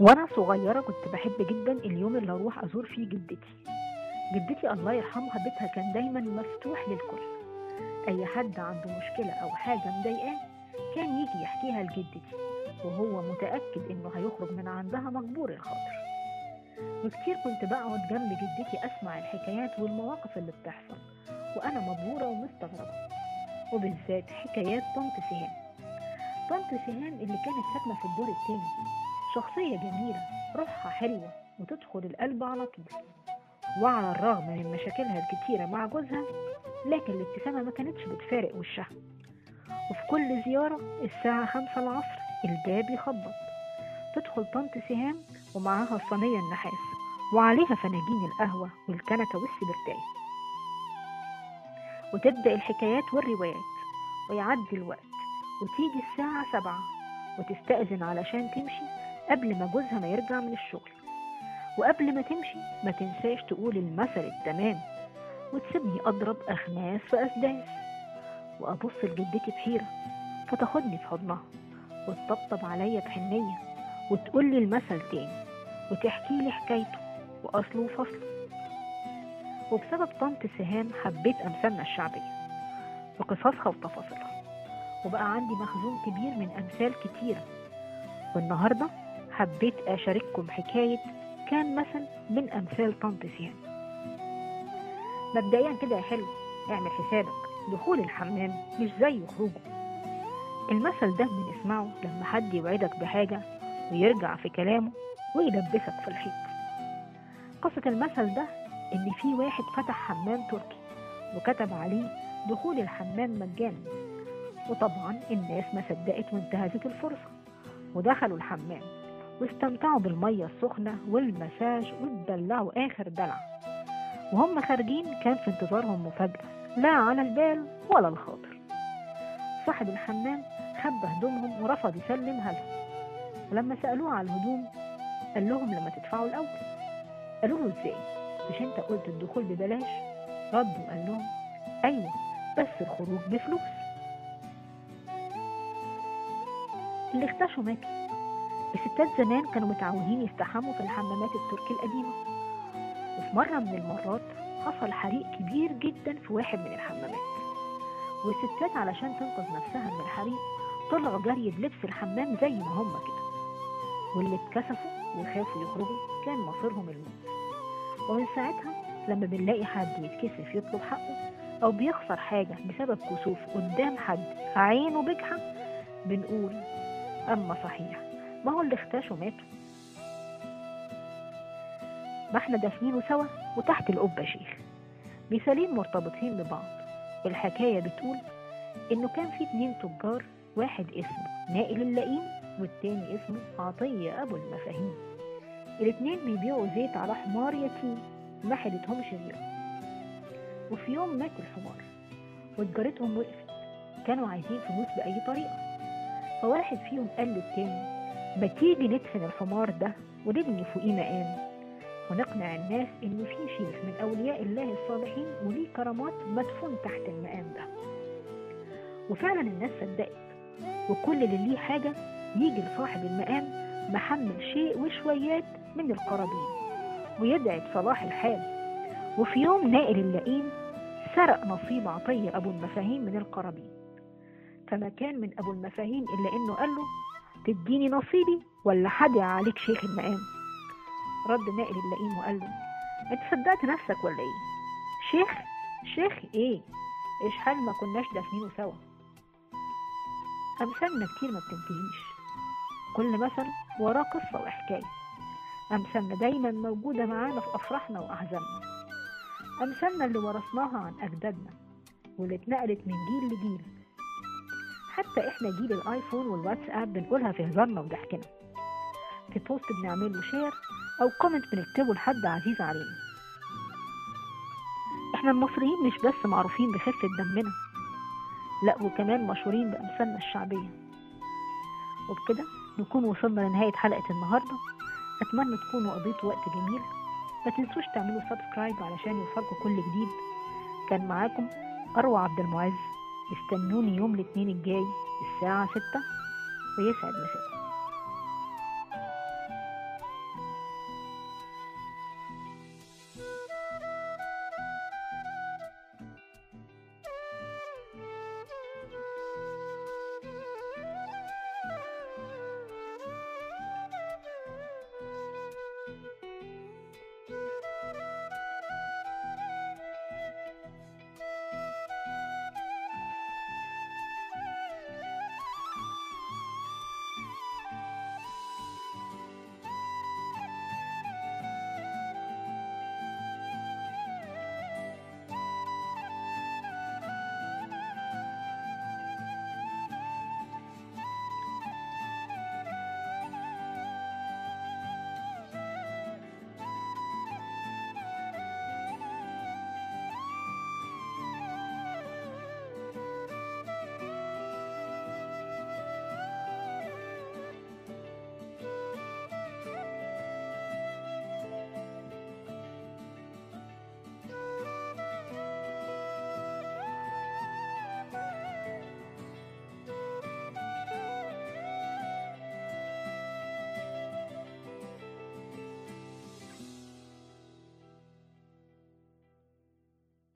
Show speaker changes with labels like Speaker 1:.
Speaker 1: وأنا صغيرة كنت بحب جدا اليوم اللي أروح أزور فيه جدتي. جدتي الله يرحمها بيتها كان دايما مفتوح للكل. أي حد عنده مشكلة أو حاجة مضايقاه كان يجي يحكيها لجدتي وهو متأكد إنه هيخرج من عندها مجبور الخاطر. وكتير كنت بقعد جنب جدتي أسمع الحكايات والمواقف اللي بتحصل وأنا مبهورة ومستغربة. وبالذات حكايات طنط سهام. طنط سهام اللي كانت ساكنة في الدور التاني. شخصية جميلة روحها حلوة وتدخل القلب على طول. وعلى الرغم من مشاكلها الكتيرة مع جوزها لكن الابتسامة ما كانتش بتفارق وشها. وفي كل زيارة الساعة خمسة العصر الباب يخبط. تدخل طنط سهام ومعاها صينية النحاس وعليها فناجين القهوة والكنكة والسبرتاية. وتبدأ الحكايات والروايات ويعدي الوقت وتيجي الساعة سبعة وتستأذن علشان تمشي قبل ما جوزها ما يرجع من الشغل. وقبل ما تمشي ما تنساش تقول المثل التمام وتسيبني أضرب أخماس في أسداس وأبص لجدتي بحيرة فتاخدني في حضنها وتطبطب عليا بحنية وتقول لي المثل تاني وتحكي لي حكايته وأصله وفصله. وبسبب طنط سهام حبيت أمثالنا الشعبية وقصصها وتفاصيلها. وبقى عندي مخزون كبير من أمثال كتيرة. والنهاردة حبيت أشارككم حكاية كان مثل من أمثال طنط سهام مبدئيا كده يا حلو اعمل حسابك دخول الحمام مش زي خروجه. المثل ده بنسمعه لما حد يوعدك بحاجة ويرجع في كلامه ويلبسك في الحيط. قصة المثل ده إن في واحد فتح حمام تركي وكتب عليه دخول الحمام مجانا. وطبعا الناس ما صدقت وانتهزت الفرصة ودخلوا الحمام. واستمتعوا بالمية السخنة والمساج واتدلعوا آخر دلع. وهم خارجين كان في انتظارهم مفاجأة لا على البال ولا الخاطر. صاحب الحمام خبى هدومهم ورفض يسلمها لهم ولما سألوه على الهدوم قال لهم لما تدفعوا الأول. قالوا له إزاي؟ مش أنت قلت الدخول ببلاش؟ رد وقال لهم أيوه بس الخروج بفلوس. اللي اختشوا ماتوا الستات زمان كانوا متعودين يستحموا في الحمامات التركي القديمة. وفي مرة من المرات حصل حريق كبير جدا في واحد من الحمامات. والستات علشان تنقذ نفسها من الحريق طلعوا جري بلبس الحمام زي ما هم كده. واللي اتكسفوا وخافوا يخرجوا كان مصيرهم الموت. ومن ساعتها لما بنلاقي حد يتكسف يطلب حقه أو بيخسر حاجة بسبب كسوف قدام حد عينه بجحة بنقول أما صحيح. ما هو اللي اختاشوا ماتوا. ما إحنا دافنينه سوا وتحت القبة شيخ. مثالين مرتبطين ببعض. الحكاية بتقول إنه كان في اتنين تجار واحد اسمه نائل اللئيم والتاني اسمه عطية أبو المفاهيم. الاتنين بيبيعوا زيت على حمار يتيم ما حدتهمش غيره. وفي يوم مات الحمار وتجارتهم وقفت. كانوا عايزين فلوس بأي طريقة. فواحد فيهم قال للتاني ما تيجي ندفن الحمار ده ونبني فوقيه مقام ونقنع الناس إن في شيخ من أولياء الله الصالحين وليه كرامات مدفون تحت المقام ده. وفعلا الناس صدقت وكل اللي ليه حاجة يجي لصاحب المقام محمل شيء وشويات من القرابين ويدعي بصلاح الحال. وفي يوم نائل اللئيم سرق نصيب عطية أبو المفاهيم من القرابين. فما كان من أبو المفاهيم إلا إنه قال له تديني نصيبي ولا حدع عليك شيخ المقام؟ رد نائل اللئيم وقال له أنت صدقت نفسك ولا إيه؟ شيخ شيخ إيه؟ إيش حال ما كناش دافنينه سوا. أمثالنا كتير ما بتنتهيش. كل مثل وراه قصة وحكاية. أمثالنا دايما موجودة معانا في أفراحنا وأحزاننا. أمثالنا اللي ورثناها عن أجدادنا. واللي اتنقلت من جيل لجيل. حتى إحنا جيل الآيفون والواتساب بنقولها في هزارنا وضحكنا. في post بنعمله share أو comment بنكتبه لحد عزيز علينا. إحنا المصريين مش بس معروفين بخفة دمنا لا وكمان مشهورين بأمثالنا الشعبية. وبكده نكون وصلنا لنهاية حلقة النهاردة. أتمنى تكونوا قضيتوا وقت جميل. ما تنسوش تعملوا subscribe علشان يوصلكوا كل جديد. كان معاكم أروى عبد المعز. استنوني يوم الاثنين الجاي الساعة ستة. ويسعد مساكم